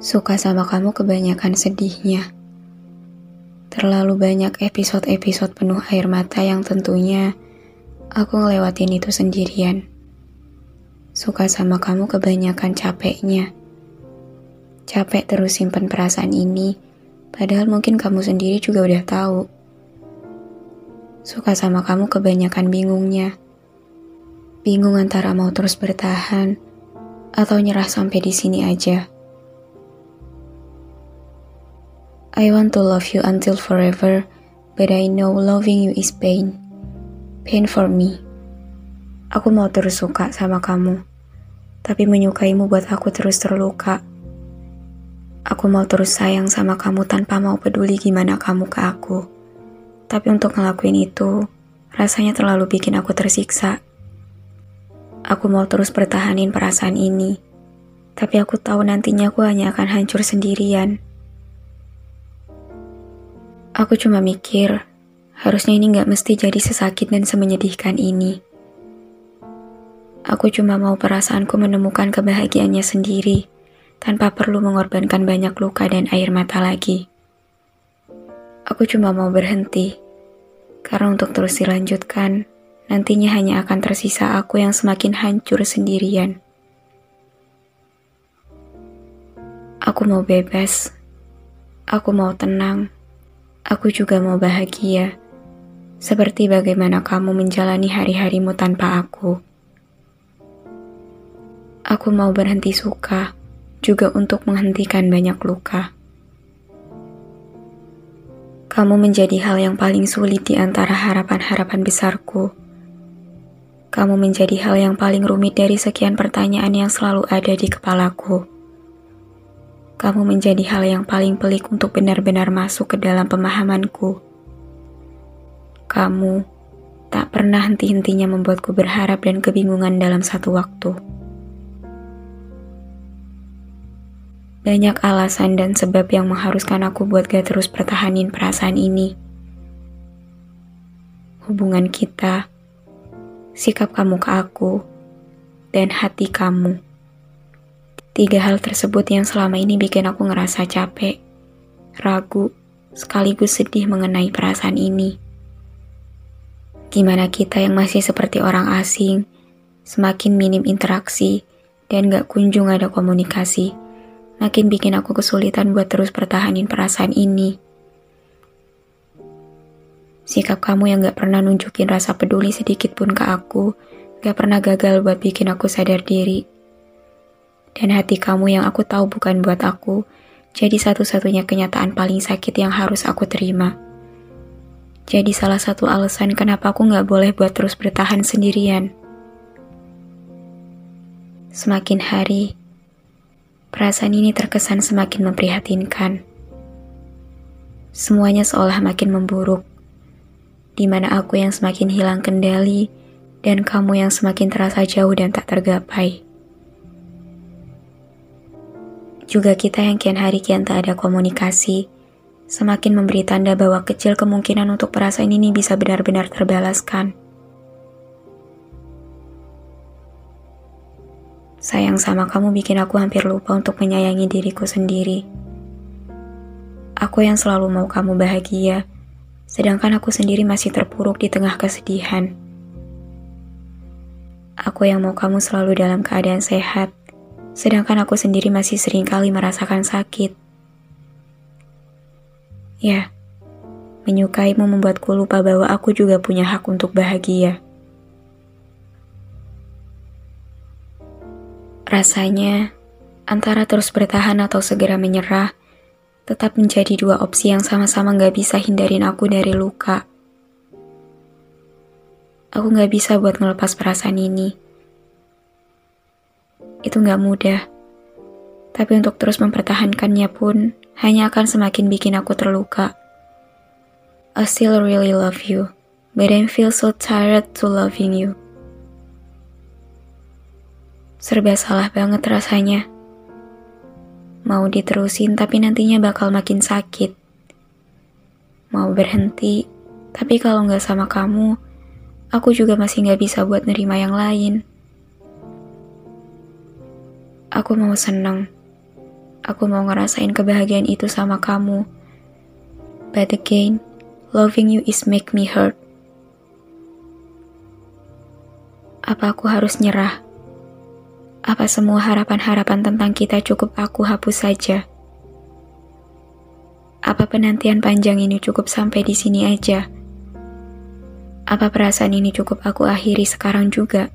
Suka sama kamu kebanyakan sedihnya. Terlalu banyak episode-episode penuh air mata yang tentunya aku ngelewatin itu sendirian. Suka sama kamu kebanyakan capeknya. Capek terus simpen perasaan ini, padahal mungkin kamu sendiri juga udah tahu. Suka sama kamu kebanyakan bingungnya. Bingung antara mau terus bertahan atau nyerah sampai di sini aja. I want to love you until forever, but I know loving you is pain. Pain for me. Aku mau terus suka sama kamu, tapi menyukaimu buat aku terus terluka. Aku mau terus sayang sama kamu tanpa mau peduli gimana kamu ke aku. Tapi untuk ngelakuin itu, rasanya terlalu bikin aku tersiksa. Aku mau terus pertahanin perasaan ini, tapi aku tahu nantinya aku hanya akan hancur sendirian. Aku cuma mikir, harusnya ini gak mesti jadi sesakit dan semenyedihkan ini. Aku cuma mau perasaanku menemukan kebahagiaannya sendiri, tanpa perlu mengorbankan banyak luka dan air mata lagi. Aku cuma mau berhenti, karena untuk terus dilanjutkan, nantinya hanya akan tersisa aku yang semakin hancur sendirian. Aku mau bebas, aku mau tenang Aku juga mau bahagia, seperti bagaimana kamu menjalani hari-harimu tanpa aku. Aku mau berhenti suka, juga untuk menghentikan banyak luka. Kamu menjadi hal yang paling sulit di antara harapan-harapan besarku. Kamu menjadi hal yang paling rumit dari sekian pertanyaan yang selalu ada di kepalaku kamu menjadi hal yang paling pelik untuk benar-benar masuk ke dalam pemahamanku. Kamu tak pernah henti-hentinya membuatku berharap dan kebingungan dalam satu waktu. Banyak alasan dan sebab yang mengharuskan aku buat gak terus pertahanin perasaan ini. Hubungan kita, sikap kamu ke aku, dan hati kamu. Tiga hal tersebut yang selama ini bikin aku ngerasa capek, ragu, sekaligus sedih mengenai perasaan ini. Gimana kita yang masih seperti orang asing, semakin minim interaksi, dan gak kunjung ada komunikasi, makin bikin aku kesulitan buat terus pertahanin perasaan ini. Sikap kamu yang gak pernah nunjukin rasa peduli sedikit pun ke aku, gak pernah gagal buat bikin aku sadar diri dan hati kamu yang aku tahu bukan buat aku, jadi satu-satunya kenyataan paling sakit yang harus aku terima. Jadi salah satu alasan kenapa aku gak boleh buat terus bertahan sendirian. Semakin hari, perasaan ini terkesan semakin memprihatinkan. Semuanya seolah makin memburuk, di mana aku yang semakin hilang kendali dan kamu yang semakin terasa jauh dan tak tergapai. Juga kita yang kian hari kian tak ada komunikasi, semakin memberi tanda bahwa kecil kemungkinan untuk perasaan ini bisa benar-benar terbalaskan. Sayang sama kamu bikin aku hampir lupa untuk menyayangi diriku sendiri. Aku yang selalu mau kamu bahagia, sedangkan aku sendiri masih terpuruk di tengah kesedihan. Aku yang mau kamu selalu dalam keadaan sehat, sedangkan aku sendiri masih sering kali merasakan sakit. Ya, menyukaimu membuatku lupa bahwa aku juga punya hak untuk bahagia. Rasanya, antara terus bertahan atau segera menyerah, tetap menjadi dua opsi yang sama-sama gak bisa hindarin aku dari luka. Aku gak bisa buat ngelepas perasaan ini. Itu gak mudah. Tapi untuk terus mempertahankannya pun, hanya akan semakin bikin aku terluka. I still really love you, but I feel so tired to loving you. Serba salah banget rasanya. Mau diterusin tapi nantinya bakal makin sakit. Mau berhenti, tapi kalau nggak sama kamu, aku juga masih nggak bisa buat nerima yang lain. Aku mau seneng. Aku mau ngerasain kebahagiaan itu sama kamu. But again, loving you is make me hurt. Apa aku harus nyerah? Apa semua harapan-harapan tentang kita cukup aku hapus saja? Apa penantian panjang ini cukup sampai di sini aja? Apa perasaan ini cukup aku akhiri sekarang juga?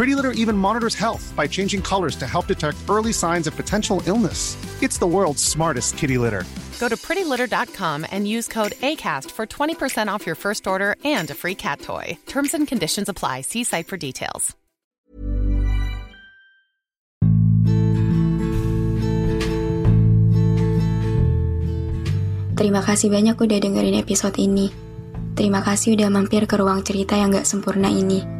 Pretty Litter even monitors health by changing colors to help detect early signs of potential illness. It's the world's smartest kitty litter. Go to prettylitter.com and use code ACAST for 20% off your first order and a free cat toy. Terms and conditions apply. See site for details. Terima kasih banyak udah dengerin episode ini. Terima kasih udah mampir ke ruang cerita yang gak sempurna ini.